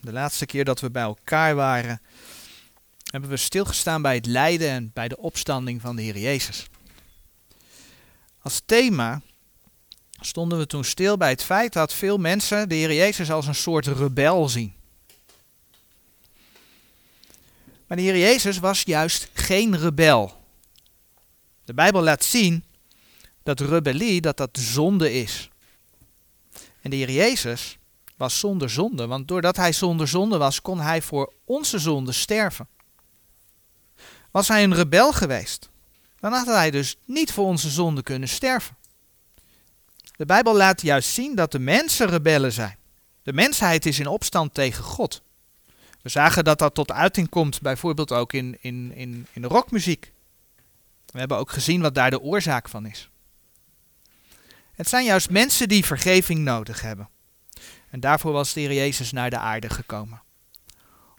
de laatste keer dat we bij elkaar waren, hebben we stilgestaan bij het lijden en bij de opstanding van de Heer Jezus. Als thema stonden we toen stil bij het feit dat veel mensen de Heer Jezus als een soort rebel zien. Maar de Heer Jezus was juist geen rebel. De Bijbel laat zien dat rebellie, dat dat zonde is. En de Heer Jezus was zonder zonde, want doordat hij zonder zonde was, kon hij voor onze zonde sterven. Was hij een rebel geweest, dan had hij dus niet voor onze zonde kunnen sterven. De Bijbel laat juist zien dat de mensen rebellen zijn. De mensheid is in opstand tegen God. We zagen dat dat tot uiting komt, bijvoorbeeld ook in, in, in, in rockmuziek. We hebben ook gezien wat daar de oorzaak van is. Het zijn juist mensen die vergeving nodig hebben. En daarvoor was de Heer Jezus naar de aarde gekomen.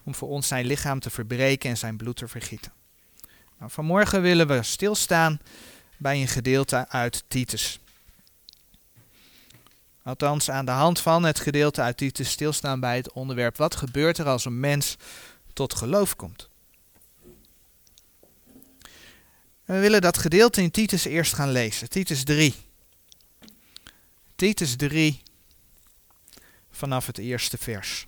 Om voor ons zijn lichaam te verbreken en zijn bloed te vergieten. Nou, vanmorgen willen we stilstaan bij een gedeelte uit Titus. Althans, aan de hand van het gedeelte uit Titus stilstaan bij het onderwerp: wat gebeurt er als een mens tot geloof komt? we willen dat gedeelte in Titus eerst gaan lezen. Titus 3. Titus 3, vanaf het eerste vers.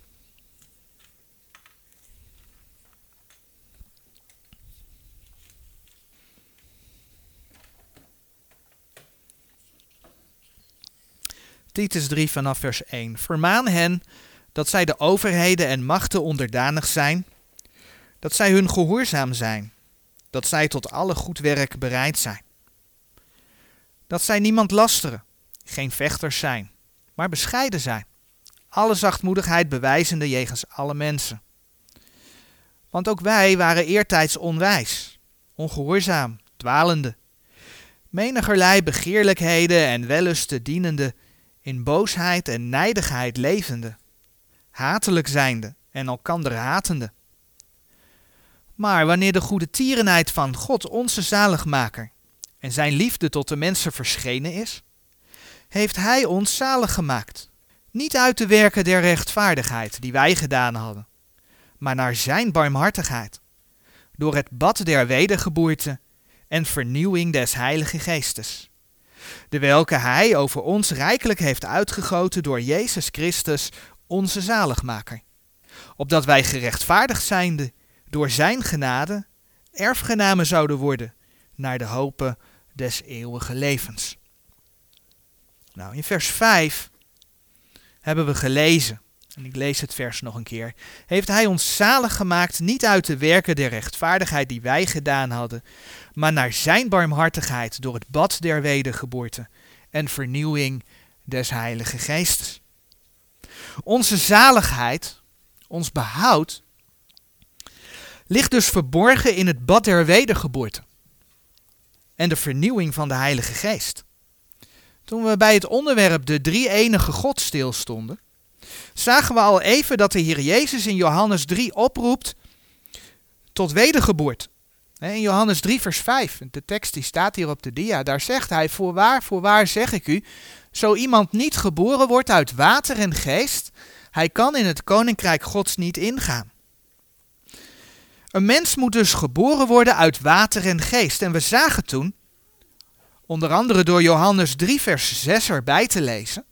Titus 3 vanaf vers 1. Vermaan hen dat zij de overheden en machten onderdanig zijn, dat zij hun gehoorzaam zijn, dat zij tot alle goed werk bereid zijn. Dat zij niemand lasteren, geen vechters zijn, maar bescheiden zijn, alle zachtmoedigheid bewijzende jegens alle mensen. Want ook wij waren eertijds onwijs, ongehoorzaam, dwalende, menigerlei begeerlijkheden en wellusten dienende, in boosheid en nijdigheid levende, hatelijk zijnde en elkander hatende. Maar wanneer de goede tierenheid van God, onze zaligmaker, en zijn liefde tot de mensen verschenen is, heeft hij ons zalig gemaakt. Niet uit de werken der rechtvaardigheid die wij gedaan hadden, maar naar zijn barmhartigheid, door het bad der wedergeboorte en vernieuwing des Heilige Geestes de welke Hij over ons rijkelijk heeft uitgegoten door Jezus Christus, onze zaligmaker. Opdat wij gerechtvaardigd zijnde door Zijn genade erfgenamen zouden worden naar de hopen des eeuwige levens. Nou, in vers 5 hebben we gelezen, en ik lees het vers nog een keer, heeft Hij ons zalig gemaakt niet uit de werken der rechtvaardigheid die wij gedaan hadden, maar naar zijn barmhartigheid door het bad der wedergeboorte en vernieuwing des Heilige Geestes. Onze zaligheid, ons behoud, ligt dus verborgen in het bad der wedergeboorte en de vernieuwing van de Heilige Geest. Toen we bij het onderwerp de drie enige God stilstonden, zagen we al even dat de Heer Jezus in Johannes 3 oproept tot wedergeboorte. In Johannes 3, vers 5, de tekst die staat hier op de dia, daar zegt hij, voorwaar, voorwaar zeg ik u, zo iemand niet geboren wordt uit water en geest, hij kan in het koninkrijk gods niet ingaan. Een mens moet dus geboren worden uit water en geest. En we zagen toen, onder andere door Johannes 3, vers 6 erbij te lezen,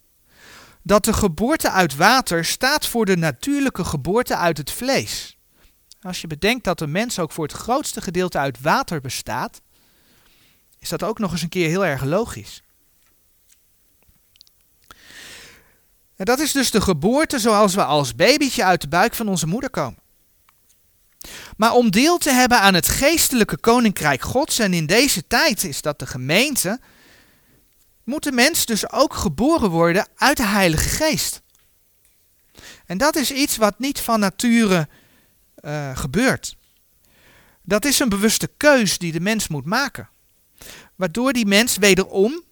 dat de geboorte uit water staat voor de natuurlijke geboorte uit het vlees. Als je bedenkt dat de mens ook voor het grootste gedeelte uit water bestaat, is dat ook nog eens een keer heel erg logisch. En dat is dus de geboorte zoals we als babytje uit de buik van onze moeder komen. Maar om deel te hebben aan het geestelijke koninkrijk Gods, en in deze tijd is dat de gemeente, moet de mens dus ook geboren worden uit de Heilige Geest. En dat is iets wat niet van nature uh, gebeurt. Dat is een bewuste keus die de mens moet maken. Waardoor die mens wederom,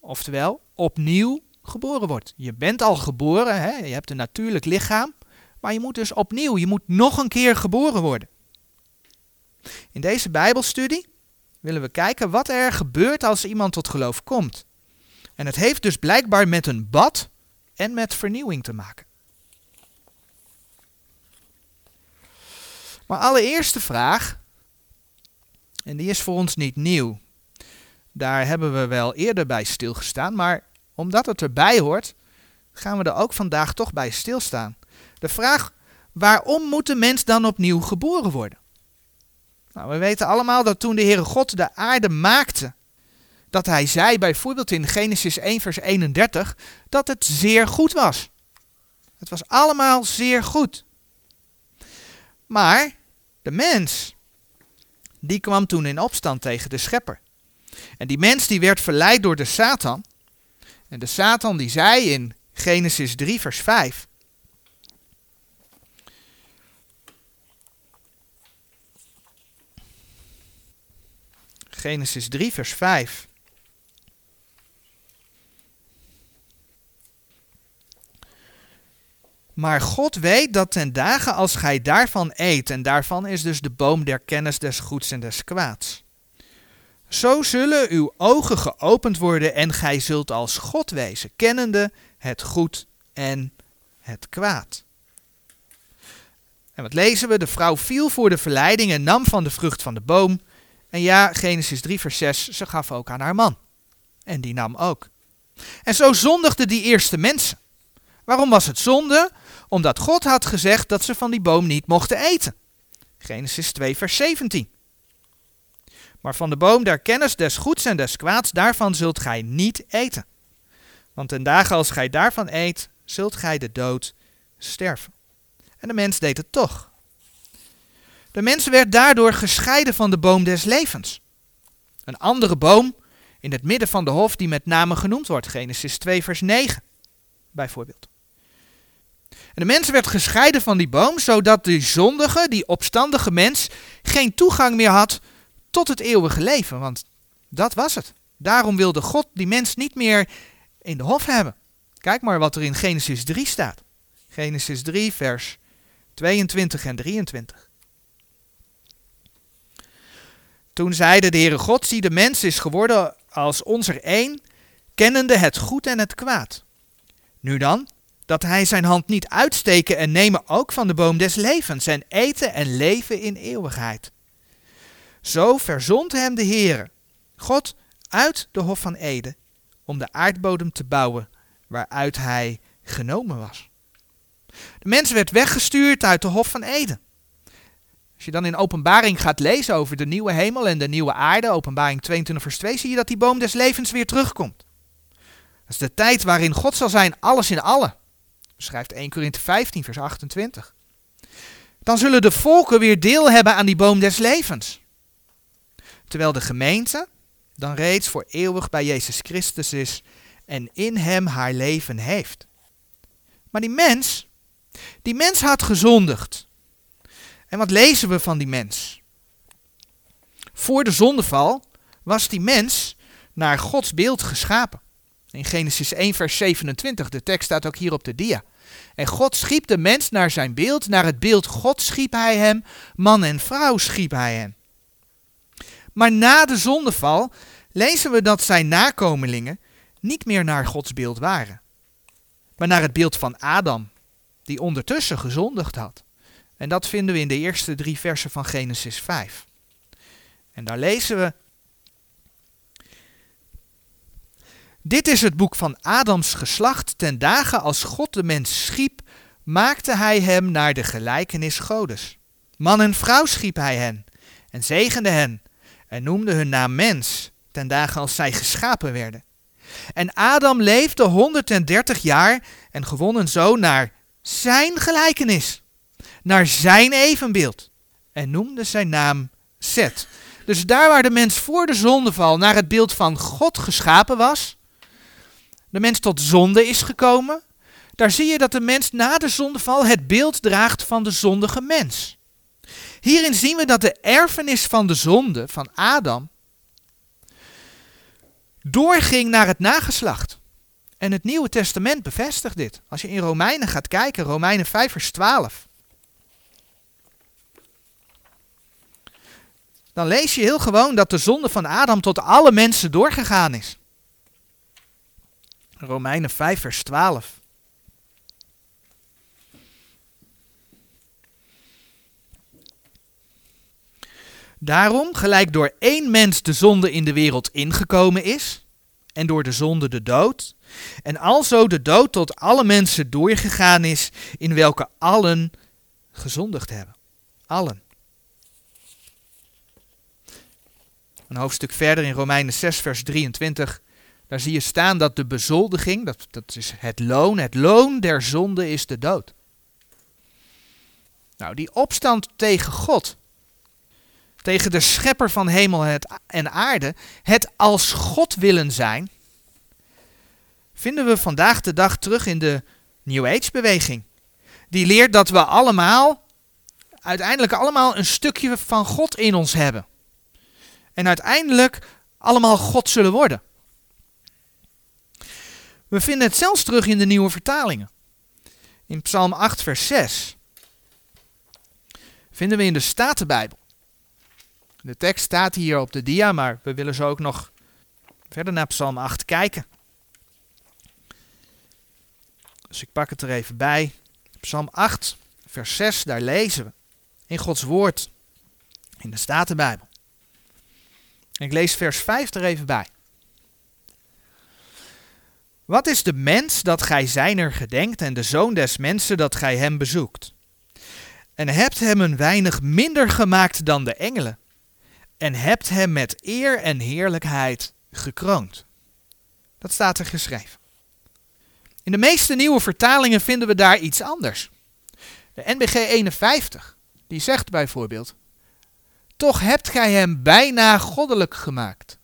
oftewel opnieuw, geboren wordt. Je bent al geboren, hè? je hebt een natuurlijk lichaam, maar je moet dus opnieuw, je moet nog een keer geboren worden. In deze Bijbelstudie willen we kijken wat er gebeurt als iemand tot geloof komt. En het heeft dus blijkbaar met een bad en met vernieuwing te maken. Maar allereerste vraag, en die is voor ons niet nieuw. Daar hebben we wel eerder bij stilgestaan, maar omdat het erbij hoort, gaan we er ook vandaag toch bij stilstaan. De vraag, waarom moet de mens dan opnieuw geboren worden? Nou, we weten allemaal dat toen de Heere God de aarde maakte, dat hij zei bijvoorbeeld in Genesis 1 vers 31, dat het zeer goed was. Het was allemaal zeer goed. Maar de mens, die kwam toen in opstand tegen de schepper. En die mens die werd verleid door de Satan. En de Satan die zei in Genesis 3 vers 5. Genesis 3 vers 5. Maar God weet dat ten dagen als gij daarvan eet, en daarvan is dus de boom der kennis des goeds en des kwaads. Zo zullen uw ogen geopend worden en gij zult als God wezen, kennende het goed en het kwaad. En wat lezen we? De vrouw viel voor de verleiding en nam van de vrucht van de boom. En ja, Genesis 3, vers 6, ze gaf ook aan haar man. En die nam ook. En zo zondigden die eerste mensen. Waarom was het zonde? Omdat God had gezegd dat ze van die boom niet mochten eten. Genesis 2, vers 17. Maar van de boom der kennis des goeds en des kwaads, daarvan zult gij niet eten. Want ten dagen als gij daarvan eet, zult gij de dood sterven. En de mens deed het toch. De mens werd daardoor gescheiden van de boom des levens. Een andere boom in het midden van de hof die met name genoemd wordt, Genesis 2 vers 9 bijvoorbeeld. En de mens werd gescheiden van die boom, zodat die zondige, die opstandige mens, geen toegang meer had tot het eeuwige leven. Want dat was het. Daarom wilde God die mens niet meer in de hof hebben. Kijk maar wat er in Genesis 3 staat. Genesis 3, vers 22 en 23. Toen zeide de Heere God, zie de mens is geworden als ons er één, kennende het goed en het kwaad. Nu dan, dat hij zijn hand niet uitsteken en nemen ook van de boom des levens en eten en leven in eeuwigheid. Zo verzond hem de Heere, God, uit de hof van Eden, om de aardbodem te bouwen waaruit hij genomen was. De mens werd weggestuurd uit de hof van Eden. Als je dan in openbaring gaat lezen over de nieuwe hemel en de nieuwe aarde, openbaring 22 vers 2, zie je dat die boom des levens weer terugkomt. Dat is de tijd waarin God zal zijn, alles in alle. Beschrijft 1 Korinthe 15 vers 28. Dan zullen de volken weer deel hebben aan die boom des levens. Terwijl de gemeente dan reeds voor eeuwig bij Jezus Christus is en in hem haar leven heeft. Maar die mens, die mens had gezondigd. En wat lezen we van die mens? Voor de zondeval was die mens naar Gods beeld geschapen. In Genesis 1, vers 27, de tekst staat ook hier op de dia. En God schiep de mens naar zijn beeld, naar het beeld God schiep hij hem, man en vrouw schiep hij hen. Maar na de zondeval lezen we dat zijn nakomelingen niet meer naar Gods beeld waren, maar naar het beeld van Adam, die ondertussen gezondigd had. En dat vinden we in de eerste drie versen van Genesis 5. En daar lezen we. Dit is het boek van Adams geslacht. Ten dagen als God de mens schiep, maakte hij hem naar de gelijkenis Godes. Man en vrouw schiep hij hen en zegende hen en noemde hun naam mens ten dagen als zij geschapen werden. En Adam leefde 130 jaar en gewonnen zo naar zijn gelijkenis naar zijn evenbeeld en noemde zijn naam Zet. Dus daar waar de mens voor de zondeval naar het beeld van God geschapen was, de mens tot zonde is gekomen, daar zie je dat de mens na de zondeval het beeld draagt van de zondige mens. Hierin zien we dat de erfenis van de zonde van Adam doorging naar het nageslacht. En het Nieuwe Testament bevestigt dit. Als je in Romeinen gaat kijken, Romeinen 5 vers 12. Dan lees je heel gewoon dat de zonde van Adam tot alle mensen doorgegaan is. Romeinen 5, vers 12. Daarom, gelijk door één mens de zonde in de wereld ingekomen is, en door de zonde de dood, en alzo de dood tot alle mensen doorgegaan is, in welke allen gezondigd hebben. Allen. Een hoofdstuk verder in Romeinen 6, vers 23. Daar zie je staan dat de bezoldiging, dat, dat is het loon, het loon der zonde is de dood. Nou, die opstand tegen God, tegen de schepper van hemel en aarde, het als God willen zijn, vinden we vandaag de dag terug in de New Age beweging. Die leert dat we allemaal, uiteindelijk allemaal een stukje van God in ons hebben. En uiteindelijk allemaal God zullen worden. We vinden het zelfs terug in de nieuwe vertalingen. In Psalm 8, vers 6 vinden we in de Statenbijbel. De tekst staat hier op de dia, maar we willen zo ook nog verder naar Psalm 8 kijken. Dus ik pak het er even bij. Psalm 8, vers 6, daar lezen we in Gods woord in de Statenbijbel. Ik lees vers 5 er even bij. Wat is de mens dat gij zijner gedenkt en de zoon des mensen dat gij hem bezoekt? En hebt hem een weinig minder gemaakt dan de engelen. En hebt hem met eer en heerlijkheid gekroond. Dat staat er geschreven. In de meeste nieuwe vertalingen vinden we daar iets anders. De NBG 51, die zegt bijvoorbeeld: Toch hebt gij hem bijna goddelijk gemaakt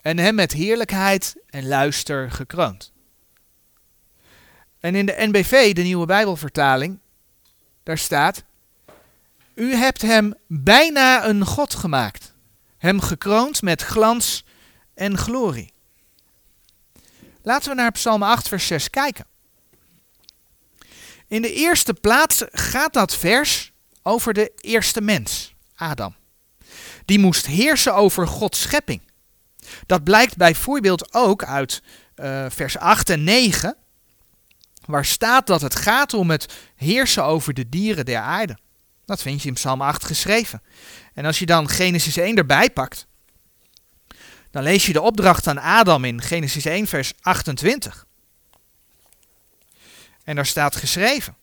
en hem met heerlijkheid en luister gekroond. En in de NBV, de nieuwe Bijbelvertaling, daar staat: U hebt hem bijna een God gemaakt, hem gekroond met glans en glorie. Laten we naar Psalm 8, vers 6 kijken. In de eerste plaats gaat dat vers over de eerste mens, Adam. Die moest heersen over Gods schepping. Dat blijkt bijvoorbeeld ook uit uh, vers 8 en 9, waar staat dat het gaat om het heersen over de dieren der aarde. Dat vind je in Psalm 8 geschreven. En als je dan Genesis 1 erbij pakt, dan lees je de opdracht aan Adam in Genesis 1, vers 28. En daar staat geschreven.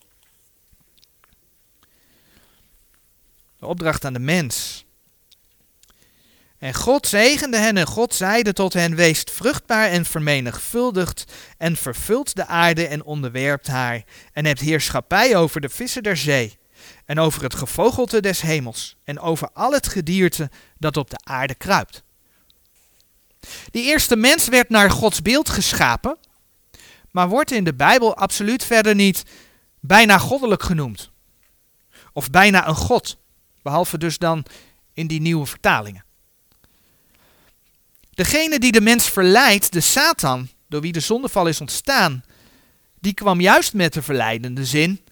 De opdracht aan de mens. En God zegende hen en God zeide tot hen, weest vruchtbaar en vermenigvuldigd en vervult de aarde en onderwerpt haar en hebt heerschappij over de vissen der zee en over het gevogelte des hemels en over al het gedierte dat op de aarde kruipt. Die eerste mens werd naar Gods beeld geschapen, maar wordt in de Bijbel absoluut verder niet bijna goddelijk genoemd. Of bijna een god, behalve dus dan in die nieuwe vertalingen. Degene die de mens verleidt, de Satan, door wie de zondeval is ontstaan, die kwam juist met de verleidende zin: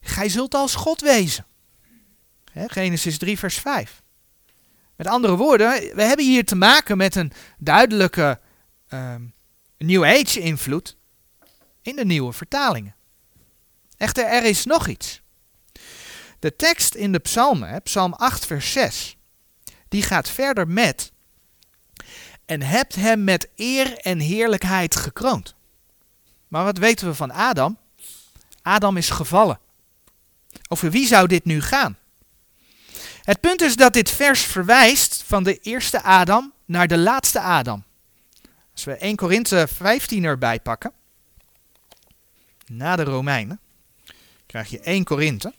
Gij zult als God wezen. Genesis 3, vers 5. Met andere woorden, we hebben hier te maken met een duidelijke uh, New Age invloed in de nieuwe vertalingen. Echter, er is nog iets. De tekst in de psalmen, psalm 8 vers 6, die gaat verder met en hebt hem met eer en heerlijkheid gekroond. Maar wat weten we van Adam? Adam is gevallen. Over wie zou dit nu gaan? Het punt is dat dit vers verwijst van de eerste Adam naar de laatste Adam. Als we 1 Korinthe 15 erbij pakken, na de Romeinen, krijg je 1 Korinthe,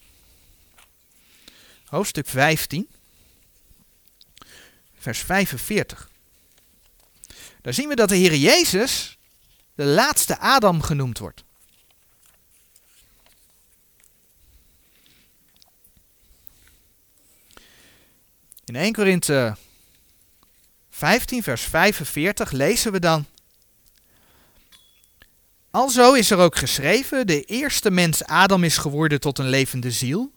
hoofdstuk 15, vers 45. Daar zien we dat de Heer Jezus de laatste Adam genoemd wordt. In 1 Korinthe 15, vers 45 lezen we dan. Alzo is er ook geschreven, de eerste mens Adam is geworden tot een levende ziel,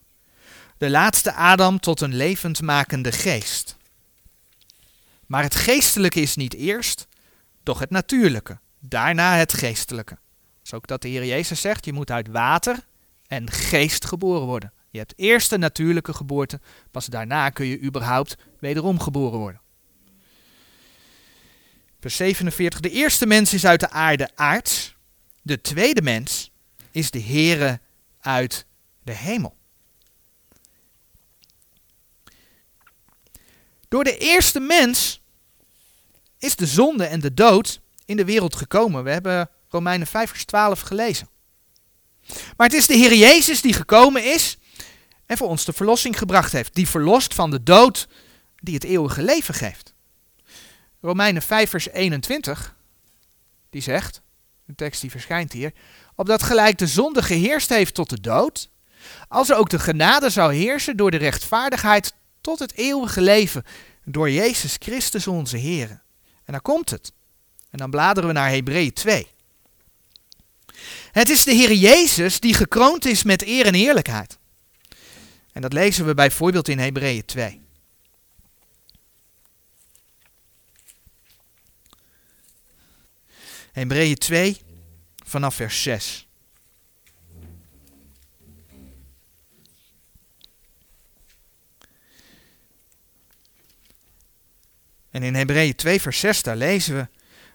de laatste Adam tot een levendmakende geest. Maar het geestelijke is niet eerst, doch het natuurlijke, daarna het geestelijke. Is ook dat de Heer Jezus zegt, je moet uit water en geest geboren worden. Je hebt eerst de natuurlijke geboorte, pas daarna kun je überhaupt wederom geboren worden. Vers 47. De eerste mens is uit de aarde aards. De tweede mens is de Heere uit de hemel. Door de eerste mens is de zonde en de dood in de wereld gekomen. We hebben Romeinen 5 vers 12 gelezen. Maar het is de Heer Jezus die gekomen is en voor ons de verlossing gebracht heeft. Die verlost van de dood die het eeuwige leven geeft. Romeinen 5 vers 21, die zegt, een tekst die verschijnt hier, opdat gelijk de zonde geheerst heeft tot de dood, als er ook de genade zou heersen door de rechtvaardigheid tot het eeuwige leven, door Jezus Christus onze Heer. En dan komt het. En dan bladeren we naar Hebreeën 2. Het is de Heer Jezus die gekroond is met eer en eerlijkheid. En dat lezen we bijvoorbeeld in Hebreeën 2. Hebreeën 2 vanaf vers 6. En in Hebreeën 2 vers 6 daar lezen we,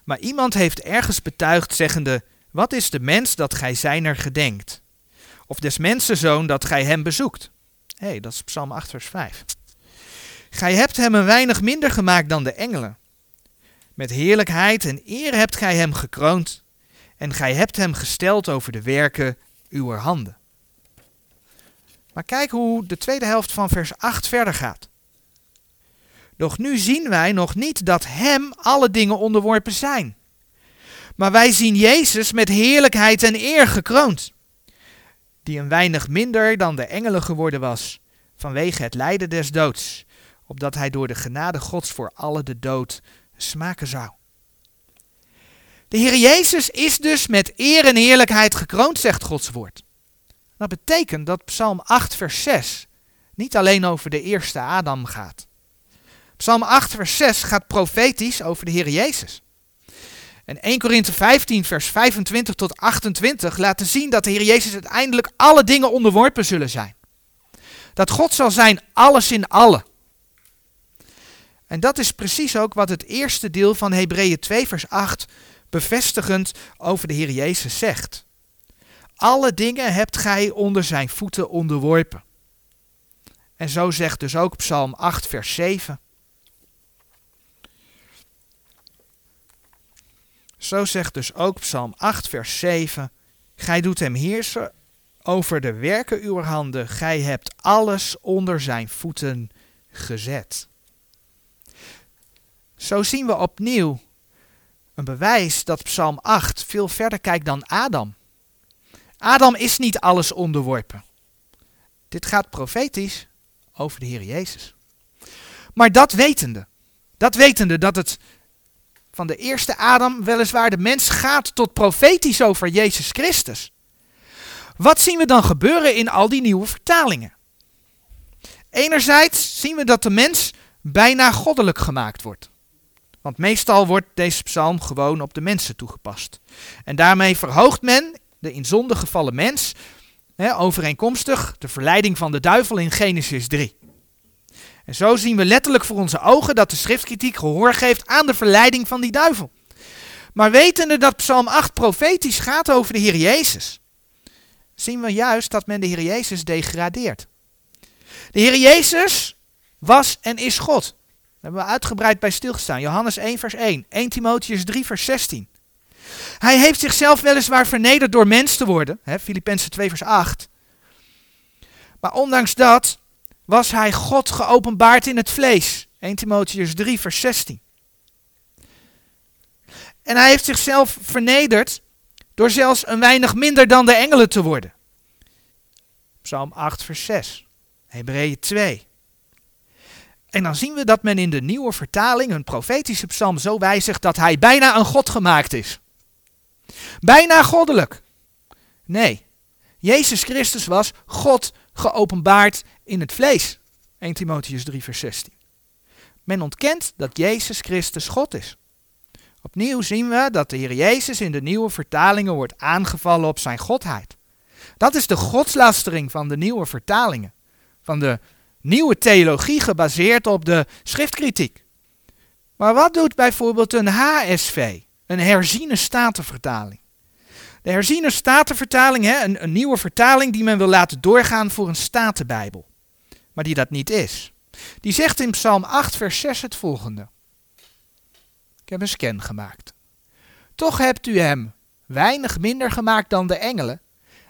maar iemand heeft ergens betuigd zeggende, wat is de mens dat gij zijner gedenkt? Of des mensenzoon dat gij hem bezoekt? Hé, hey, dat is Psalm 8 vers 5. Gij hebt hem een weinig minder gemaakt dan de engelen. Met heerlijkheid en eer hebt gij hem gekroond en gij hebt hem gesteld over de werken uw handen. Maar kijk hoe de tweede helft van vers 8 verder gaat. Doch nu zien wij nog niet dat hem alle dingen onderworpen zijn. Maar wij zien Jezus met heerlijkheid en eer gekroond, die een weinig minder dan de engelen geworden was, vanwege het lijden des doods, opdat hij door de genade Gods voor alle de dood smaken zou. De Heer Jezus is dus met eer en heerlijkheid gekroond, zegt Gods woord. Dat betekent dat Psalm 8, vers 6 niet alleen over de eerste Adam gaat. Psalm 8, vers 6 gaat profetisch over de Heer Jezus. En 1 Korinthe 15, vers 25 tot 28 laten zien dat de Heer Jezus uiteindelijk alle dingen onderworpen zullen zijn. Dat God zal zijn alles in allen. En dat is precies ook wat het eerste deel van Hebreeën 2, vers 8 bevestigend over de Heer Jezus zegt. Alle dingen hebt gij onder zijn voeten onderworpen. En zo zegt dus ook Psalm 8, vers 7. Zo zegt dus ook Psalm 8, vers 7. Gij doet hem heersen over de werken uw handen. Gij hebt alles onder zijn voeten gezet. Zo zien we opnieuw een bewijs dat Psalm 8 veel verder kijkt dan Adam. Adam is niet alles onderworpen. Dit gaat profetisch over de Heer Jezus. Maar dat wetende, dat wetende dat het van de eerste Adam weliswaar de mens gaat tot profetisch over Jezus Christus. Wat zien we dan gebeuren in al die nieuwe vertalingen? Enerzijds zien we dat de mens bijna goddelijk gemaakt wordt. Want meestal wordt deze psalm gewoon op de mensen toegepast. En daarmee verhoogt men de in zonde gevallen mens, overeenkomstig de verleiding van de duivel in Genesis 3. Zo zien we letterlijk voor onze ogen dat de schriftkritiek gehoor geeft aan de verleiding van die duivel. Maar wetende dat Psalm 8 profetisch gaat over de Heer Jezus, zien we juist dat men de Heer Jezus degradeert. De Heer Jezus was en is God. Daar hebben we uitgebreid bij stilgestaan. Johannes 1 vers 1, 1 Timotheus 3 vers 16. Hij heeft zichzelf weliswaar vernederd door mens te worden, Filippenzen 2 vers 8. Maar ondanks dat was hij God geopenbaard in het vlees. 1 Timotheus 3, vers 16. En hij heeft zichzelf vernederd door zelfs een weinig minder dan de engelen te worden. Psalm 8, vers 6. Hebreeën 2. En dan zien we dat men in de nieuwe vertaling een profetische psalm zo wijzigt dat hij bijna een God gemaakt is. Bijna goddelijk. Nee, Jezus Christus was God geopenbaard in het vlees. 1 Timotheus 3, vers 16. Men ontkent dat Jezus Christus God is. Opnieuw zien we dat de Heer Jezus in de nieuwe vertalingen wordt aangevallen op zijn godheid. Dat is de godslastering van de nieuwe vertalingen. Van de nieuwe theologie gebaseerd op de schriftkritiek. Maar wat doet bijvoorbeeld een HSV, een herziene statenvertaling? De herziene statenvertaling, hè, een, een nieuwe vertaling die men wil laten doorgaan voor een statenbijbel. Maar die dat niet is. Die zegt in Psalm 8, vers 6 het volgende. Ik heb een scan gemaakt. Toch hebt u hem weinig minder gemaakt dan de engelen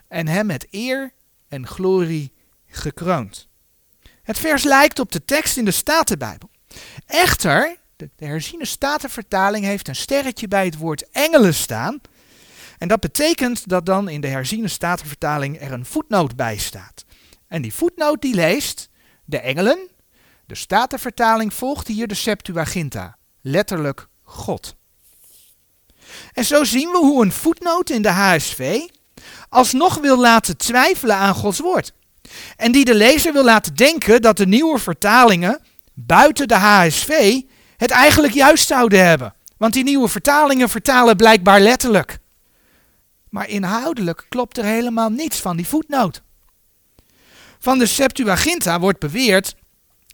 en hem met eer en glorie gekroond. Het vers lijkt op de tekst in de Statenbijbel. Echter, de, de herziene Statenvertaling heeft een sterretje bij het woord engelen staan. En dat betekent dat dan in de herziene Statenvertaling er een voetnoot bij staat. En die voetnoot die leest, de engelen, de Statenvertaling volgt hier de Septuaginta, letterlijk God. En zo zien we hoe een voetnoot in de HSV alsnog wil laten twijfelen aan Gods woord. En die de lezer wil laten denken dat de nieuwe vertalingen buiten de HSV het eigenlijk juist zouden hebben. Want die nieuwe vertalingen vertalen blijkbaar letterlijk. Maar inhoudelijk klopt er helemaal niets van die voetnoot. Van de Septuaginta wordt beweerd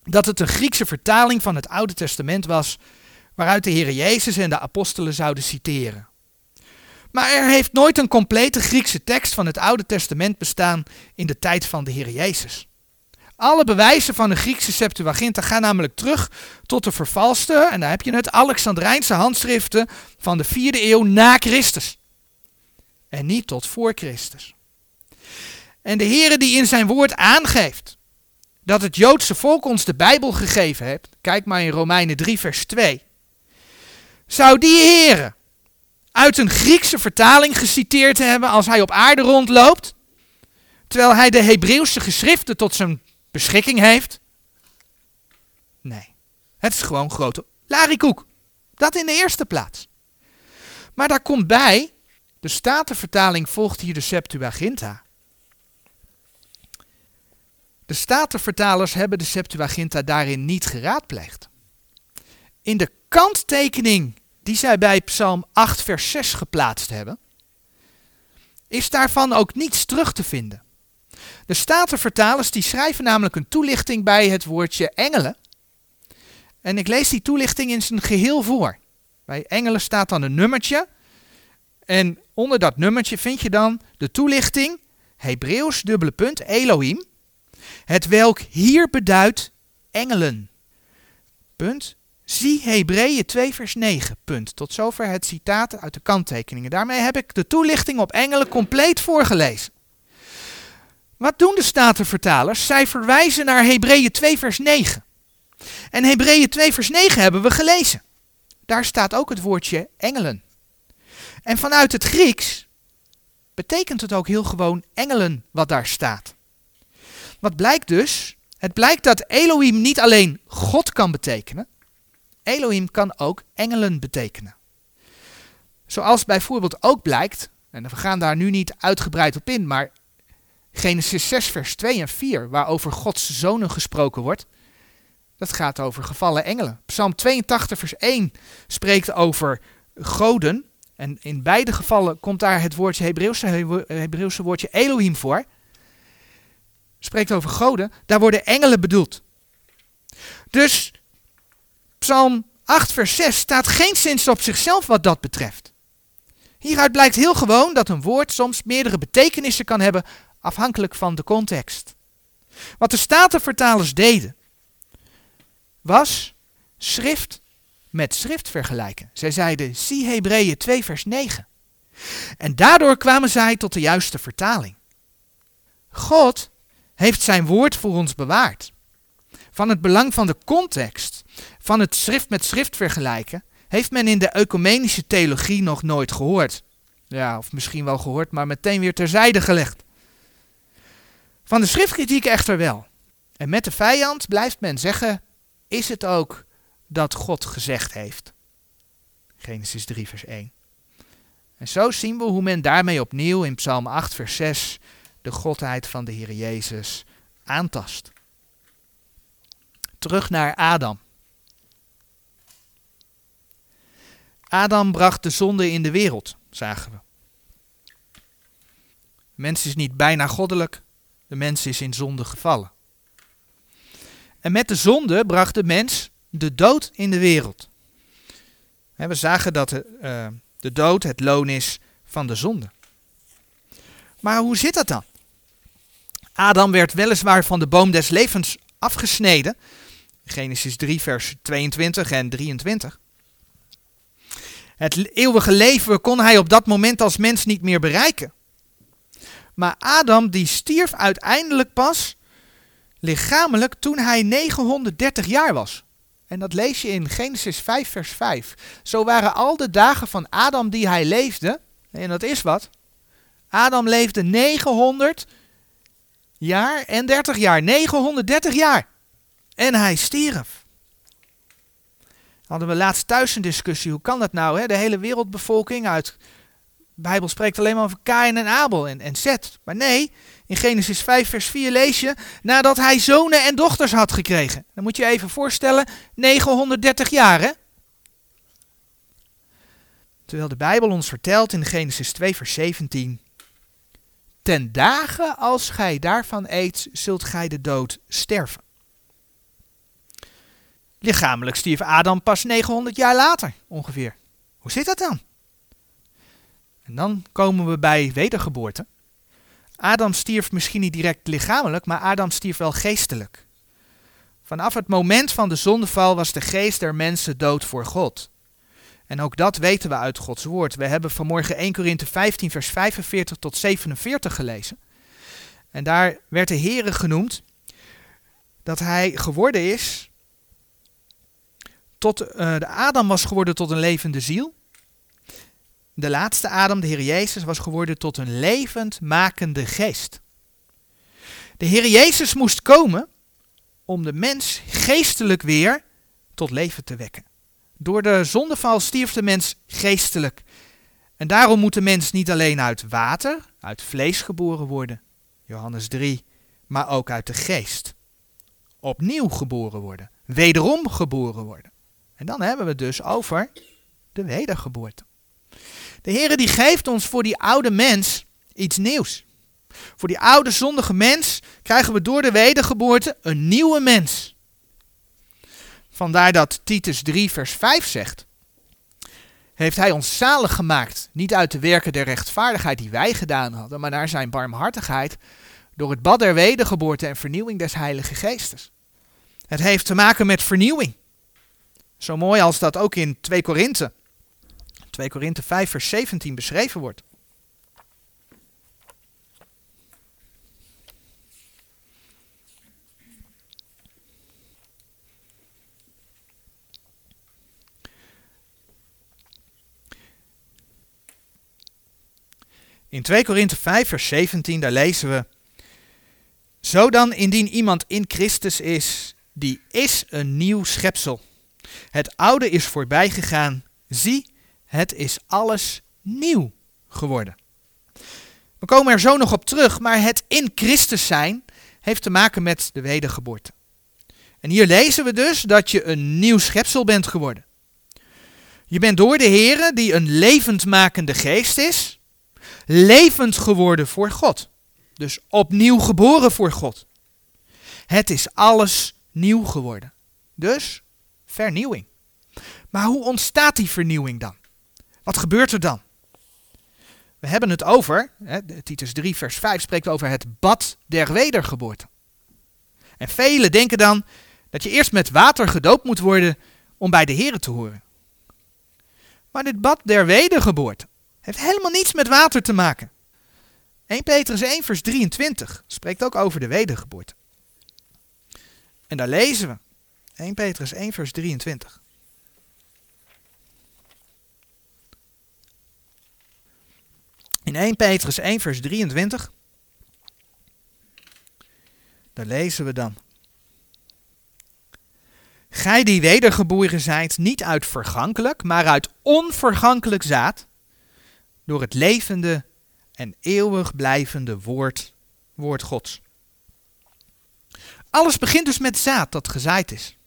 dat het een Griekse vertaling van het Oude Testament was, waaruit de Heer Jezus en de apostelen zouden citeren. Maar er heeft nooit een complete Griekse tekst van het Oude Testament bestaan in de tijd van de Heer Jezus. Alle bewijzen van de Griekse Septuaginta gaan namelijk terug tot de vervalste, en daar heb je het, Alexandrijnse handschriften van de 4e eeuw na Christus. En niet tot voor Christus. En de Heere die in zijn woord aangeeft dat het Joodse volk ons de Bijbel gegeven heeft, kijk maar in Romeinen 3 vers 2, zou die Heere uit een Griekse vertaling geciteerd hebben als hij op aarde rondloopt, terwijl hij de Hebreeuwse geschriften tot zijn beschikking heeft? Nee, het is gewoon grote larikoek. Dat in de eerste plaats. Maar daar komt bij, de Statenvertaling volgt hier de Septuaginta. De Statenvertalers hebben de Septuaginta daarin niet geraadpleegd. In de kanttekening die zij bij Psalm 8, vers 6 geplaatst hebben, is daarvan ook niets terug te vinden. De Statenvertalers die schrijven namelijk een toelichting bij het woordje engelen. En ik lees die toelichting in zijn geheel voor. Bij engelen staat dan een nummertje. En onder dat nummertje vind je dan de toelichting, Hebreeuws dubbele punt, Elohim, het welk hier beduidt engelen. Punt. Zie Hebreeën 2 vers 9. Punt. Tot zover het citaat uit de kanttekeningen. Daarmee heb ik de toelichting op engelen compleet voorgelezen. Wat doen de Statenvertalers? Zij verwijzen naar Hebreeën 2 vers 9. En Hebreeën 2 vers 9 hebben we gelezen. Daar staat ook het woordje engelen. En vanuit het Grieks betekent het ook heel gewoon engelen wat daar staat. Wat blijkt dus? Het blijkt dat Elohim niet alleen God kan betekenen, Elohim kan ook engelen betekenen. Zoals bijvoorbeeld ook blijkt, en we gaan daar nu niet uitgebreid op in, maar Genesis 6, vers 2 en 4, waarover Gods zonen gesproken wordt, dat gaat over gevallen engelen. Psalm 82, vers 1 spreekt over goden. En in beide gevallen komt daar het woordje Hebreeuwse, Hebreeuwse woordje Elohim voor. Spreekt over goden. Daar worden engelen bedoeld. Dus Psalm 8, vers 6 staat geen zins op zichzelf wat dat betreft. Hieruit blijkt heel gewoon dat een woord soms meerdere betekenissen kan hebben afhankelijk van de context. Wat de statenvertalers deden, was schrift met schrift vergelijken. Zij zeiden, zie Hebreeën 2 vers 9. En daardoor kwamen zij tot de juiste vertaling. God heeft zijn woord voor ons bewaard. Van het belang van de context, van het schrift met schrift vergelijken, heeft men in de ecumenische theologie nog nooit gehoord. Ja, of misschien wel gehoord, maar meteen weer terzijde gelegd. Van de schriftkritiek echter wel. En met de vijand blijft men zeggen, is het ook dat God gezegd heeft. Genesis 3 vers 1. En zo zien we hoe men daarmee opnieuw in Psalm 8 vers 6 de godheid van de Heer Jezus aantast. Terug naar Adam. Adam bracht de zonde in de wereld, zagen we. De mens is niet bijna goddelijk, de mens is in zonde gevallen. En met de zonde bracht de mens de dood in de wereld. We zagen dat de, uh, de dood het loon is van de zonde. Maar hoe zit dat dan? Adam werd weliswaar van de boom des levens afgesneden. Genesis 3, vers 22 en 23. Het eeuwige leven kon hij op dat moment als mens niet meer bereiken. Maar Adam die stierf uiteindelijk pas lichamelijk toen hij 930 jaar was. En dat lees je in Genesis 5, vers 5. Zo waren al de dagen van Adam die hij leefde, en dat is wat. Adam leefde 900 jaar en 30 jaar. 930 jaar. En hij stierf. Hadden we laatst thuis een discussie. Hoe kan dat nou? Hè? De hele wereldbevolking uit. De Bijbel spreekt alleen maar over Kain en Abel en, en Zet. Maar nee, in Genesis 5, vers 4 lees je. Nadat hij zonen en dochters had gekregen. Dan moet je even voorstellen: 930 jaar hè? Terwijl de Bijbel ons vertelt in Genesis 2, vers 17. Ten dagen als gij daarvan eet, zult gij de dood sterven. Lichamelijk stierf Adam pas 900 jaar later, ongeveer. Hoe zit dat dan? En dan komen we bij wedergeboorte. Adam stierf misschien niet direct lichamelijk, maar Adam stierf wel geestelijk. Vanaf het moment van de zondeval was de geest der mensen dood voor God. En ook dat weten we uit Gods woord. We hebben vanmorgen 1 Korinthe 15 vers 45 tot 47 gelezen. En daar werd de Heere genoemd dat hij geworden is tot uh, de Adam was geworden tot een levende ziel. De laatste Adam, de Heer Jezus, was geworden tot een levend makende geest. De Heer Jezus moest komen om de mens geestelijk weer tot leven te wekken. Door de zondeval stierf de mens geestelijk. En daarom moet de mens niet alleen uit water, uit vlees geboren worden, Johannes 3, maar ook uit de geest. Opnieuw geboren worden, wederom geboren worden. En dan hebben we het dus over de wedergeboorte. De Heere die geeft ons voor die oude mens iets nieuws. Voor die oude zondige mens krijgen we door de wedergeboorte een nieuwe mens. Vandaar dat Titus 3 vers 5 zegt. Heeft hij ons zalig gemaakt, niet uit de werken der rechtvaardigheid die wij gedaan hadden, maar naar zijn barmhartigheid, door het bad der wedergeboorte en vernieuwing des Heilige Geestes. Het heeft te maken met vernieuwing. Zo mooi als dat ook in 2 Korinthe, 2 Korinthe 5 vers 17 beschreven wordt. In 2 Korinthe 5 vers 17 daar lezen we Zo dan indien iemand in Christus is, die is een nieuw schepsel. Het oude is voorbij gegaan. Zie, het is alles nieuw geworden. We komen er zo nog op terug, maar het in Christus zijn heeft te maken met de wedergeboorte. En hier lezen we dus dat je een nieuw schepsel bent geworden. Je bent door de Here, die een levendmakende geest is, levend geworden voor God. Dus opnieuw geboren voor God. Het is alles nieuw geworden. Dus vernieuwing. Maar hoe ontstaat die vernieuwing dan? Wat gebeurt er dan? We hebben het over, hè, Titus 3 vers 5 spreekt over het bad der wedergeboorte. En velen denken dan dat je eerst met water gedoopt moet worden om bij de Here te horen. Maar dit bad der wedergeboorte heeft helemaal niets met water te maken. 1 Petrus 1 vers 23 spreekt ook over de wedergeboorte. En daar lezen we 1 Petrus 1 vers 23. In 1 Petrus 1 vers 23, daar lezen we dan. Gij die wedergeboren zijt, niet uit vergankelijk, maar uit onvergankelijk zaad, door het levende en eeuwig blijvende woord, woord Gods. Alles begint dus met zaad dat gezaaid is.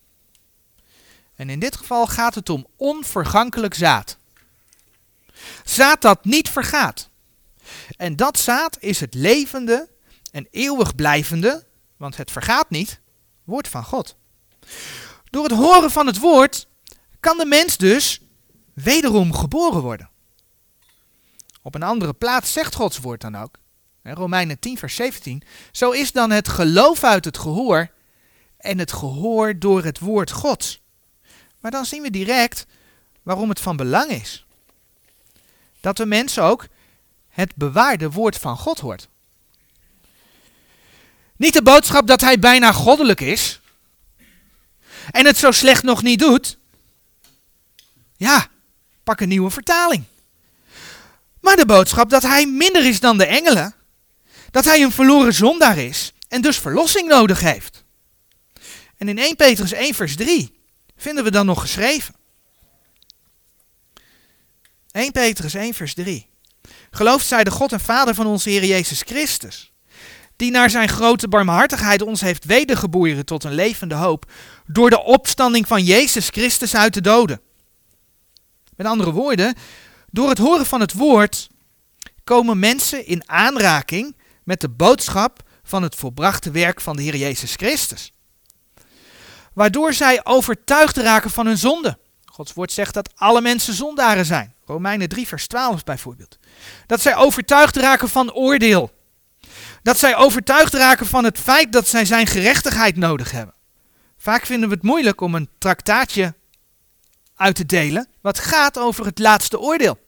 En in dit geval gaat het om onvergankelijk zaad. Zaad dat niet vergaat. En dat zaad is het levende en eeuwig blijvende, want het vergaat niet, woord van God. Door het horen van het woord kan de mens dus wederom geboren worden. Op een andere plaats zegt Gods woord dan ook, Romeinen 10, vers 17, zo is dan het geloof uit het gehoor en het gehoor door het woord Gods. Maar dan zien we direct waarom het van belang is. Dat de mens ook het bewaarde woord van God hoort. Niet de boodschap dat hij bijna goddelijk is en het zo slecht nog niet doet. Ja, pak een nieuwe vertaling. De boodschap dat hij minder is dan de engelen, dat hij een verloren zondaar is en dus verlossing nodig heeft. En in 1 Petrus 1 vers 3 vinden we dan nog geschreven. 1 Petrus 1 vers 3. Gelooft zij de God en Vader van onze Heer Jezus Christus, die naar zijn grote barmhartigheid ons heeft wedergeboren tot een levende hoop, door de opstanding van Jezus Christus uit de doden. Met andere woorden, door het horen van het woord komen mensen in aanraking met de boodschap van het volbrachte werk van de Heer Jezus Christus. Waardoor zij overtuigd raken van hun zonde. Gods woord zegt dat alle mensen zondaren zijn. Romeinen 3, vers 12 bijvoorbeeld. Dat zij overtuigd raken van oordeel. Dat zij overtuigd raken van het feit dat zij zijn gerechtigheid nodig hebben. Vaak vinden we het moeilijk om een traktaatje uit te delen wat gaat over het laatste oordeel.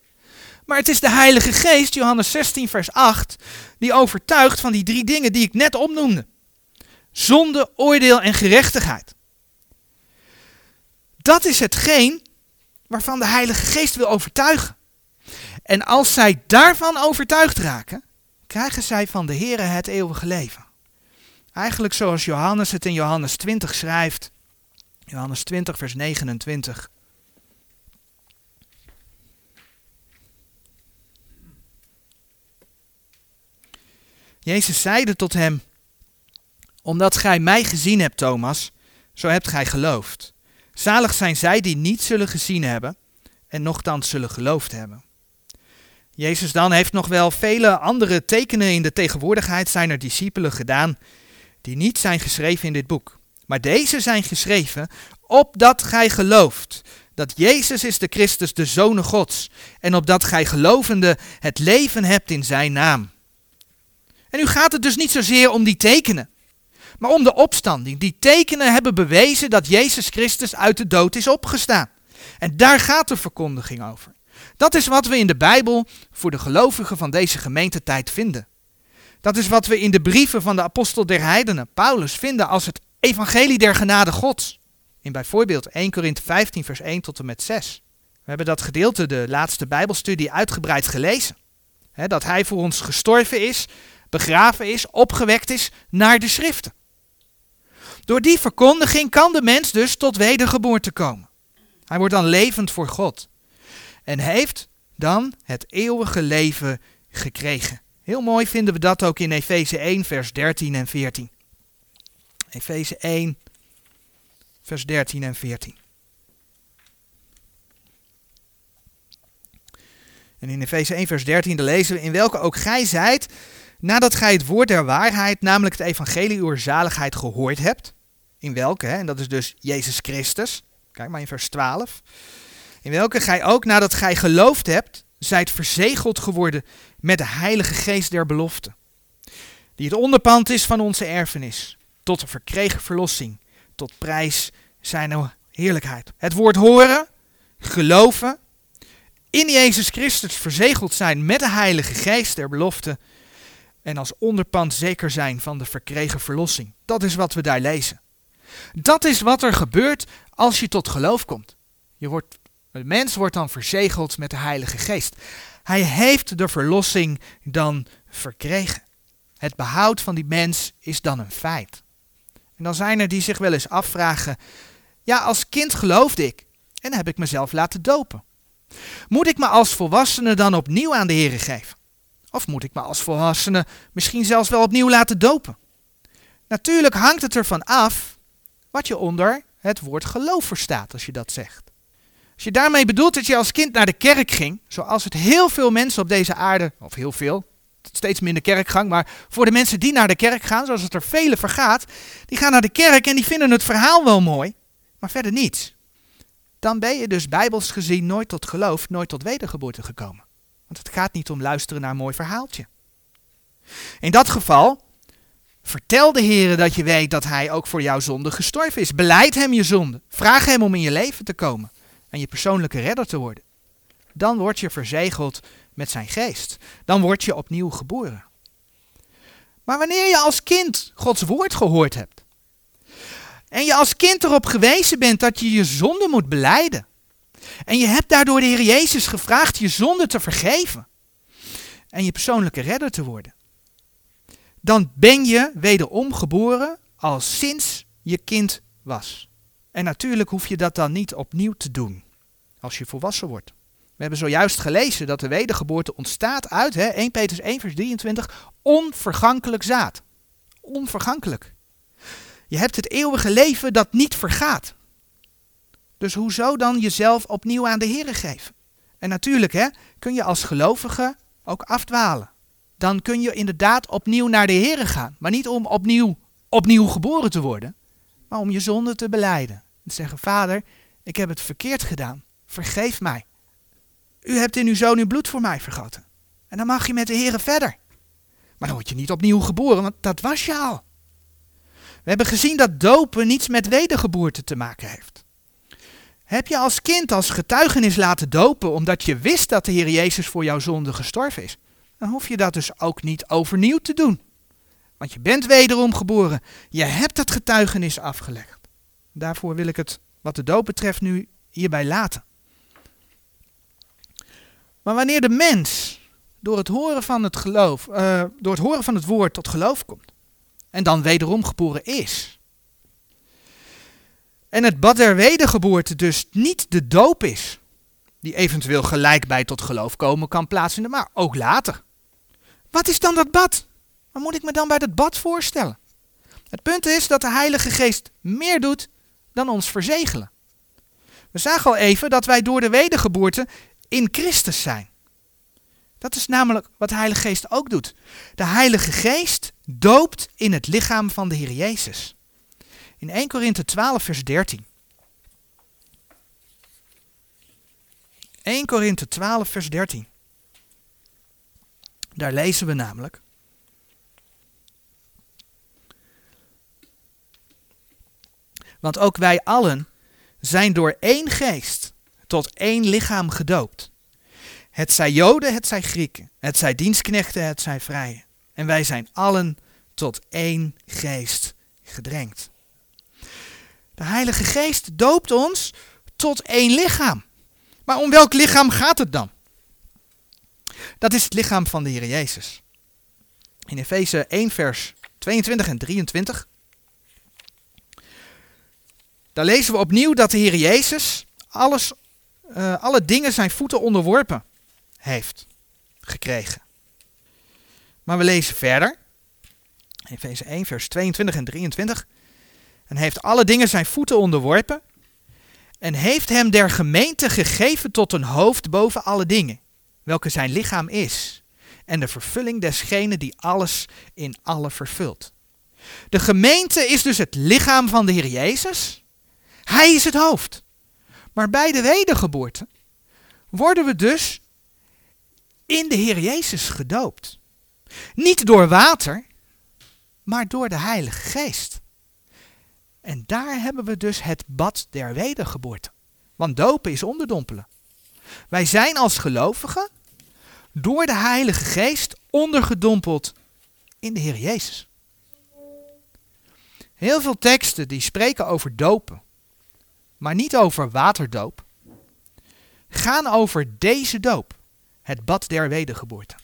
Maar het is de Heilige Geest, Johannes 16, vers 8, die overtuigt van die drie dingen die ik net opnoemde: zonde, oordeel en gerechtigheid. Dat is hetgeen waarvan de Heilige Geest wil overtuigen. En als zij daarvan overtuigd raken, krijgen zij van de Here het eeuwige leven. Eigenlijk zoals Johannes het in Johannes 20 schrijft. Johannes 20, vers 29. Jezus zeide tot hem: Omdat gij mij gezien hebt, Thomas, zo hebt gij geloofd. Zalig zijn zij die niet zullen gezien hebben en nochtans zullen geloofd hebben. Jezus dan heeft nog wel vele andere tekenen in de tegenwoordigheid zijner discipelen gedaan, die niet zijn geschreven in dit boek. Maar deze zijn geschreven opdat gij gelooft dat Jezus is de Christus, de Zoon Gods, en opdat gij gelovende het leven hebt in zijn naam. En nu gaat het dus niet zozeer om die tekenen, maar om de opstanding. Die tekenen hebben bewezen dat Jezus Christus uit de dood is opgestaan. En daar gaat de verkondiging over. Dat is wat we in de Bijbel voor de gelovigen van deze gemeentetijd vinden. Dat is wat we in de brieven van de apostel der heidenen, Paulus, vinden als het evangelie der genade Gods. In bijvoorbeeld 1 Korinthe 15 vers 1 tot en met 6. We hebben dat gedeelte, de laatste Bijbelstudie, uitgebreid gelezen. dat hij voor ons gestorven is, begraven is, opgewekt is naar de schriften. Door die verkondiging kan de mens dus tot wedergeboorte komen. Hij wordt dan levend voor God. En heeft dan het eeuwige leven gekregen. Heel mooi vinden we dat ook in Efeze 1, vers 13 en 14. Efeze 1, vers 13 en 14. En in Efeze 1, vers 13 lezen we: In welke ook gij zijt, nadat gij het woord der waarheid, namelijk het evangelie uw zaligheid, gehoord hebt. In welke, hè, en dat is dus Jezus Christus. Kijk maar in vers 12. In welke gij ook, nadat gij geloofd hebt, zijt verzegeld geworden met de Heilige Geest der belofte. Die het onderpand is van onze erfenis, tot de verkregen verlossing, tot prijs zijn heerlijkheid. Het woord horen, geloven, in Jezus Christus verzegeld zijn met de Heilige Geest der belofte en als onderpand zeker zijn van de verkregen verlossing. Dat is wat we daar lezen. Dat is wat er gebeurt als je tot geloof komt. Je wordt, de mens wordt dan verzegeld met de Heilige Geest. Hij heeft de verlossing dan verkregen. Het behoud van die mens is dan een feit. En dan zijn er die zich wel eens afvragen: ja, als kind geloofde ik en heb ik mezelf laten dopen. Moet ik me als volwassene dan opnieuw aan de Heer geven? Of moet ik me als volwassene misschien zelfs wel opnieuw laten dopen? Natuurlijk hangt het ervan af wat je onder het woord geloof verstaat als je dat zegt. Als je daarmee bedoelt dat je als kind naar de kerk ging, zoals het heel veel mensen op deze aarde, of heel veel, steeds minder kerkgang, maar voor de mensen die naar de kerk gaan, zoals het er vele vergaat, die gaan naar de kerk en die vinden het verhaal wel mooi, maar verder niet. Dan ben je dus bijbels gezien nooit tot geloof, nooit tot wedergeboorte gekomen. Want het gaat niet om luisteren naar een mooi verhaaltje. In dat geval, vertel de Heer dat je weet dat Hij ook voor jouw zonde gestorven is. Beleid Hem je zonde. Vraag Hem om in je leven te komen en je persoonlijke redder te worden. Dan word je verzegeld met zijn geest. Dan word je opnieuw geboren. Maar wanneer je als kind Gods woord gehoord hebt, en je als kind erop gewezen bent dat je je zonde moet beleiden, en je hebt daardoor de Heer Jezus gevraagd je zonde te vergeven, en je persoonlijke redder te worden, dan ben je wederom geboren als sinds je kind was. En natuurlijk hoef je dat dan niet opnieuw te doen als je volwassen wordt. We hebben zojuist gelezen dat de wedergeboorte ontstaat uit hè, 1 Petrus 1 vers 23, onvergankelijk zaad. Onvergankelijk. Je hebt het eeuwige leven dat niet vergaat. Dus hoezo dan jezelf opnieuw aan de Here geven? En natuurlijk hè, kun je als gelovige ook afdwalen. Dan kun je inderdaad opnieuw naar de Here gaan. Maar niet om opnieuw, opnieuw geboren te worden, maar om je zonde te beleiden. En te zeggen, vader, ik heb het verkeerd gedaan. Vergeef mij. U hebt in uw zoon uw bloed voor mij vergoten. En dan mag je met de Here verder. Maar dan word je niet opnieuw geboren, want dat was je al. We hebben gezien dat dopen niets met wedergeboorte te maken heeft. Heb je als kind als getuigenis laten dopen omdat je wist dat de Heer Jezus voor jouw zonde gestorven is, dan hoef je dat dus ook niet overnieuw te doen. Want je bent wederom geboren. Je hebt het getuigenis afgelegd. Daarvoor wil ik het, wat de doop betreft, nu hierbij laten. Maar wanneer de mens door het horen van het geloof, uh, door het horen van het woord tot geloof komt, en dan wederom geboren is, en het bad der wedergeboorte dus niet de doop is, die eventueel gelijk bij tot geloof komen kan plaatsvinden, maar ook later. Wat is dan dat bad? Wat moet ik me dan bij dat bad voorstellen? Het punt is dat de Heilige Geest meer doet dan ons verzegelen. We zagen al even dat wij door de wedergeboorte in Christus zijn. Dat is namelijk wat de Heilige Geest ook doet. De Heilige Geest doopt in het lichaam van de Heer Jezus. In 1 Korinthe 12, vers 13. 1 Korinthe 12, vers 13. Daar lezen we namelijk. Want ook wij allen zijn door één geest tot één lichaam gedoopt. Het zij Joden, het zij Grieken, het zij dienstknechten, het zij vrije. En wij zijn allen tot één geest gedrenkt. De Heilige Geest doopt ons tot één lichaam. Maar om welk lichaam gaat het dan? Dat is het lichaam van de Heer Jezus. In Efeze 1 vers 22 en 23. Daar lezen we opnieuw dat de Heer Jezus alles, uh, alle dingen zijn voeten onderworpen heeft gekregen. Maar we lezen verder. Efeze 1 vers 22 en 23. En heeft alle dingen zijn voeten onderworpen. En heeft hem der gemeente gegeven tot een hoofd boven alle dingen. Welke zijn lichaam is. En de vervulling desgene die alles in alle vervult. De gemeente is dus het lichaam van de Heer Jezus. Hij is het hoofd. Maar bij de wedergeboorte worden we dus in de Heer Jezus gedoopt. Niet door water, maar door de Heilige Geest. En daar hebben we dus het bad der wedergeboorte. Want dopen is onderdompelen. Wij zijn als gelovigen door de Heilige Geest ondergedompeld in de Heer Jezus. Heel veel teksten die spreken over dopen, maar niet over waterdoop, gaan over deze doop, het bad der wedergeboorte.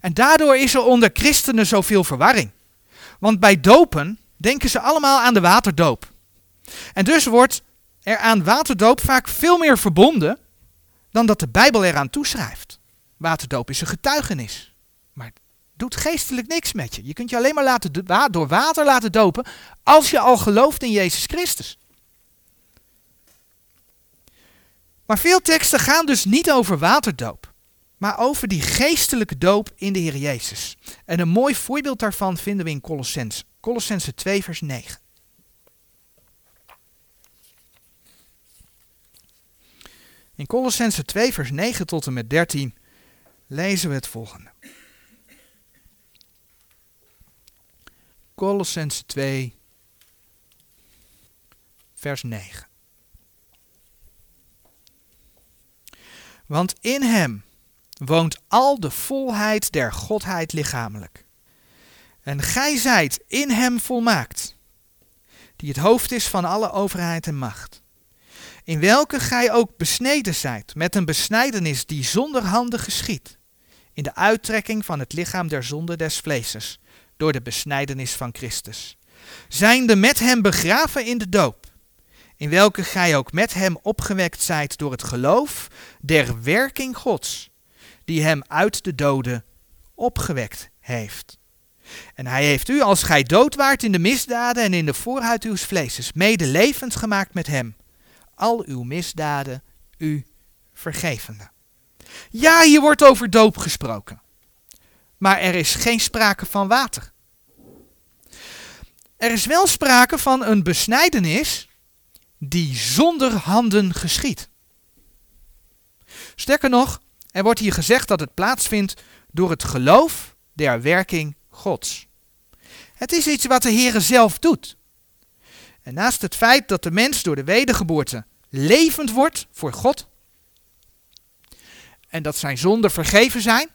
En daardoor is er onder christenen zoveel verwarring. Want bij dopen denken ze allemaal aan de waterdoop. En dus wordt er aan waterdoop vaak veel meer verbonden dan dat de Bijbel eraan toeschrijft. Waterdoop is een getuigenis, maar doet geestelijk niks met je. Je kunt je alleen maar laten door water laten dopen als je al gelooft in Jezus Christus. Maar veel teksten gaan dus niet over waterdoop. maar over die geestelijke doop in de Heer Jezus. En een mooi voorbeeld daarvan vinden we in Colossense. Colossense 2 vers 9. In Colossense 2 vers 9 tot en met 13 lezen we het volgende. Colossense 2 vers 9. Want in hem woont al de volheid der Godheid lichamelijk. En gij zijt in hem volmaakt, die het hoofd is van alle overheid en macht. In welke gij ook besneden zijt, met een besnijdenis die zonder handen geschiet, in de uittrekking van het lichaam der zonde des vleeses, door de besnijdenis van Christus. Zijnde met hem begraven in de doop, in welke gij ook met hem opgewekt zijt door het geloof der werking Gods, die hem uit de doden opgewekt heeft. En hij heeft u, als gij dood waart in de misdaden en in de voorhuid uws vleeses, mede levend gemaakt met hem, al uw misdaden u vergevende. Ja, hier wordt over doop gesproken. Maar er is geen sprake van water. Er is wel sprake van een besnijdenis die zonder handen geschiet. Sterker nog, er wordt hier gezegd dat het plaatsvindt door het geloof der werking Gods. Het is iets wat de Heere zelf doet. En naast het feit dat de mens door de wedergeboorte levend wordt voor God en dat zijn zonden vergeven zijn,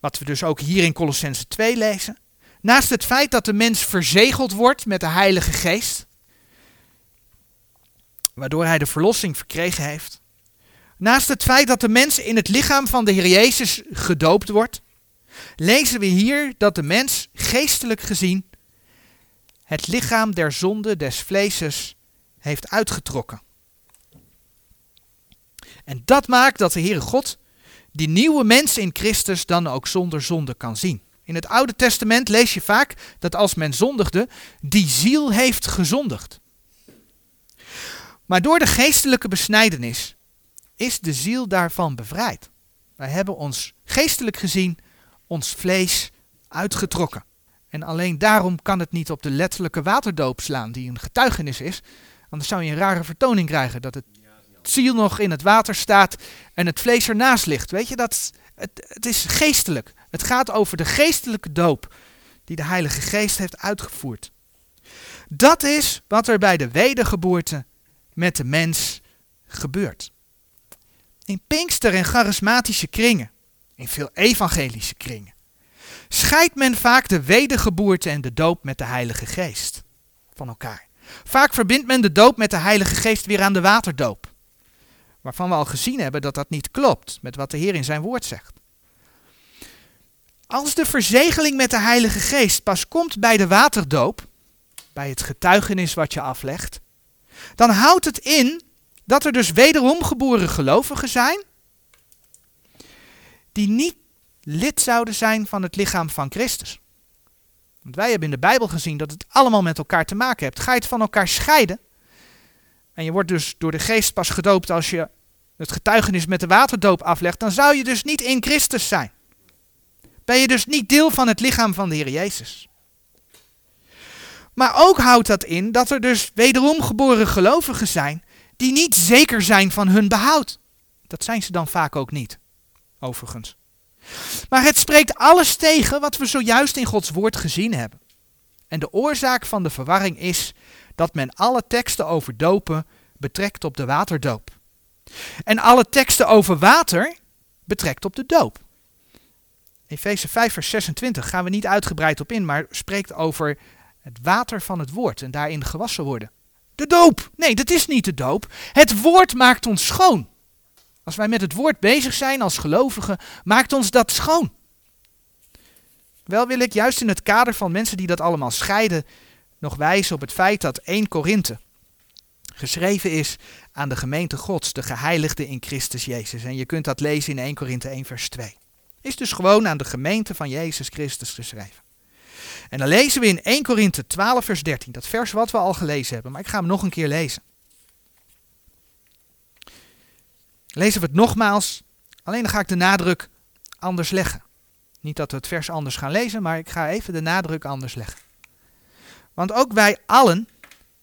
wat we dus ook hier in Colossense 2 lezen, naast het feit dat de mens verzegeld wordt met de Heilige Geest, waardoor hij de verlossing verkregen heeft, naast het feit dat de mens in het lichaam van de Heer Jezus gedoopt wordt, lezen we hier dat de mens geestelijk gezien het lichaam der zonde des vleeses heeft uitgetrokken. En dat maakt dat de Heere God die nieuwe mens in Christus dan ook zonder zonde kan zien. In het Oude Testament lees je vaak dat als men zondigde, die ziel heeft gezondigd. Maar door de geestelijke besnijdenis is de ziel daarvan bevrijd. Wij hebben ons geestelijk gezien ons vlees uitgetrokken. En alleen daarom kan het niet op de letterlijke waterdoop slaan, die een getuigenis is. Anders zou je een rare vertoning krijgen dat het ziel nog in het water staat en het vlees ernaast ligt. Weet je, dat, het, het is geestelijk. Het gaat over de geestelijke doop die de Heilige Geest heeft uitgevoerd. Dat is wat er bij de wedergeboorte met de mens gebeurt. In Pinkster en charismatische kringen, in veel evangelische kringen, scheidt men vaak de wedergeboorte en de doop met de Heilige Geest van elkaar. Vaak verbindt men de doop met de Heilige Geest weer aan de waterdoop. Waarvan we al gezien hebben dat dat niet klopt met wat de Heer in zijn woord zegt. Als de verzegeling met de Heilige Geest pas komt bij de waterdoop, bij het getuigenis wat je aflegt, dan houdt het in dat er dus wederom geboren gelovigen zijn, die niet lid zouden zijn van het lichaam van Christus. Want wij hebben in de Bijbel gezien dat het allemaal met elkaar te maken heeft. Ga je het van elkaar scheiden, en je wordt dus door de geest pas gedoopt als je het getuigenis met de waterdoop aflegt, dan zou je dus niet in Christus zijn. Ben je dus niet deel van het lichaam van de Heer Jezus. Maar ook houdt dat in dat er dus wederom geboren gelovigen zijn die niet zeker zijn van hun behoud. Dat zijn ze dan vaak ook niet, overigens. Maar het spreekt alles tegen wat we zojuist in Gods woord gezien hebben. En de oorzaak van de verwarring is dat men alle teksten over dopen betrekt op de waterdoop. En alle teksten over water betrekt op de doop. Efeze 5 vers 26 gaan we niet uitgebreid op in, maar spreekt over het water van het woord en daarin gewassen worden. De doop. Nee, dat is niet de doop. Het woord maakt ons schoon. Als wij met het woord bezig zijn als gelovigen, maakt ons dat schoon. Wel wil ik juist in het kader van mensen die dat allemaal scheiden, nog wijzen op het feit dat 1 Korinthe geschreven is aan de gemeente Gods, de geheiligde in Christus Jezus. En je kunt dat lezen in 1 Korinthe 1 vers 2. Is dus gewoon aan de gemeente van Jezus Christus geschreven. En dan lezen we in 1 Korinthe 12 vers 13, dat vers wat we al gelezen hebben, maar ik ga hem nog een keer lezen. Lezen we het nogmaals Alleen dan ga ik de nadruk anders leggen. Niet dat we het vers anders gaan lezen, maar ik ga even de nadruk anders leggen. Want ook wij allen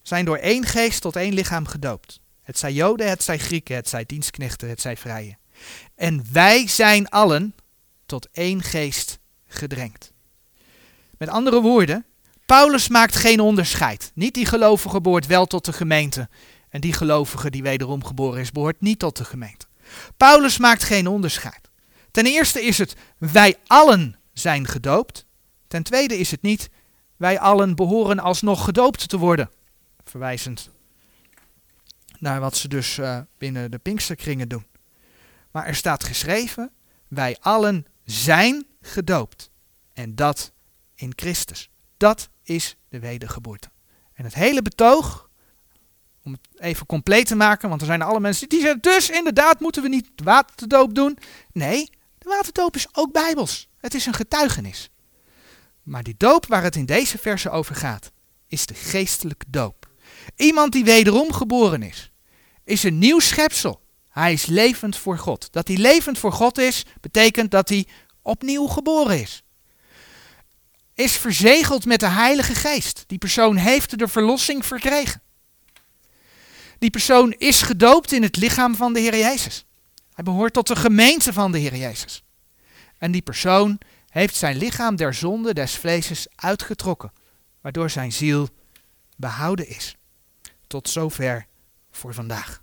zijn door één geest tot één lichaam gedoopt. Het zij Joden, het zij Grieken, het zij dienstknechten, het zij vrije. En wij zijn allen tot één geest gedrenkt. Met andere woorden, Paulus maakt geen onderscheid. Niet die gelovige behoort wel tot de gemeente. En die gelovige die wederom geboren is, behoort niet tot de gemeente. Paulus maakt geen onderscheid. Ten eerste is het wij allen zijn gedoopt. Ten tweede is het niet wij allen behoren alsnog gedoopt te worden. Verwijzend naar wat ze dus uh, binnen de Pinksterkringen doen. Maar er staat geschreven, wij allen zijn gedoopt. En dat in Christus. Dat is de wedergeboorte. En het hele betoog, om het even compleet te maken, want er zijn alle mensen die zeggen, dus inderdaad moeten we niet waterdoop doen. Nee, de waterdoop is ook bijbels. Het is een getuigenis. Maar die doop waar het in deze verse over gaat, is de geestelijke doop. Iemand die wederom geboren is, is een nieuw schepsel. Hij is levend voor God. Dat hij levend voor God is, betekent dat hij opnieuw geboren is. Is verzegeld met de Heilige Geest. Die persoon heeft de verlossing verkregen. Die persoon is gedoopt in het lichaam van de Heer Jezus. Hij behoort tot de gemeente van de Heer Jezus. En die persoon heeft zijn lichaam der zonde des vleeses uitgetrokken, waardoor zijn ziel behouden is. Tot zover voor vandaag.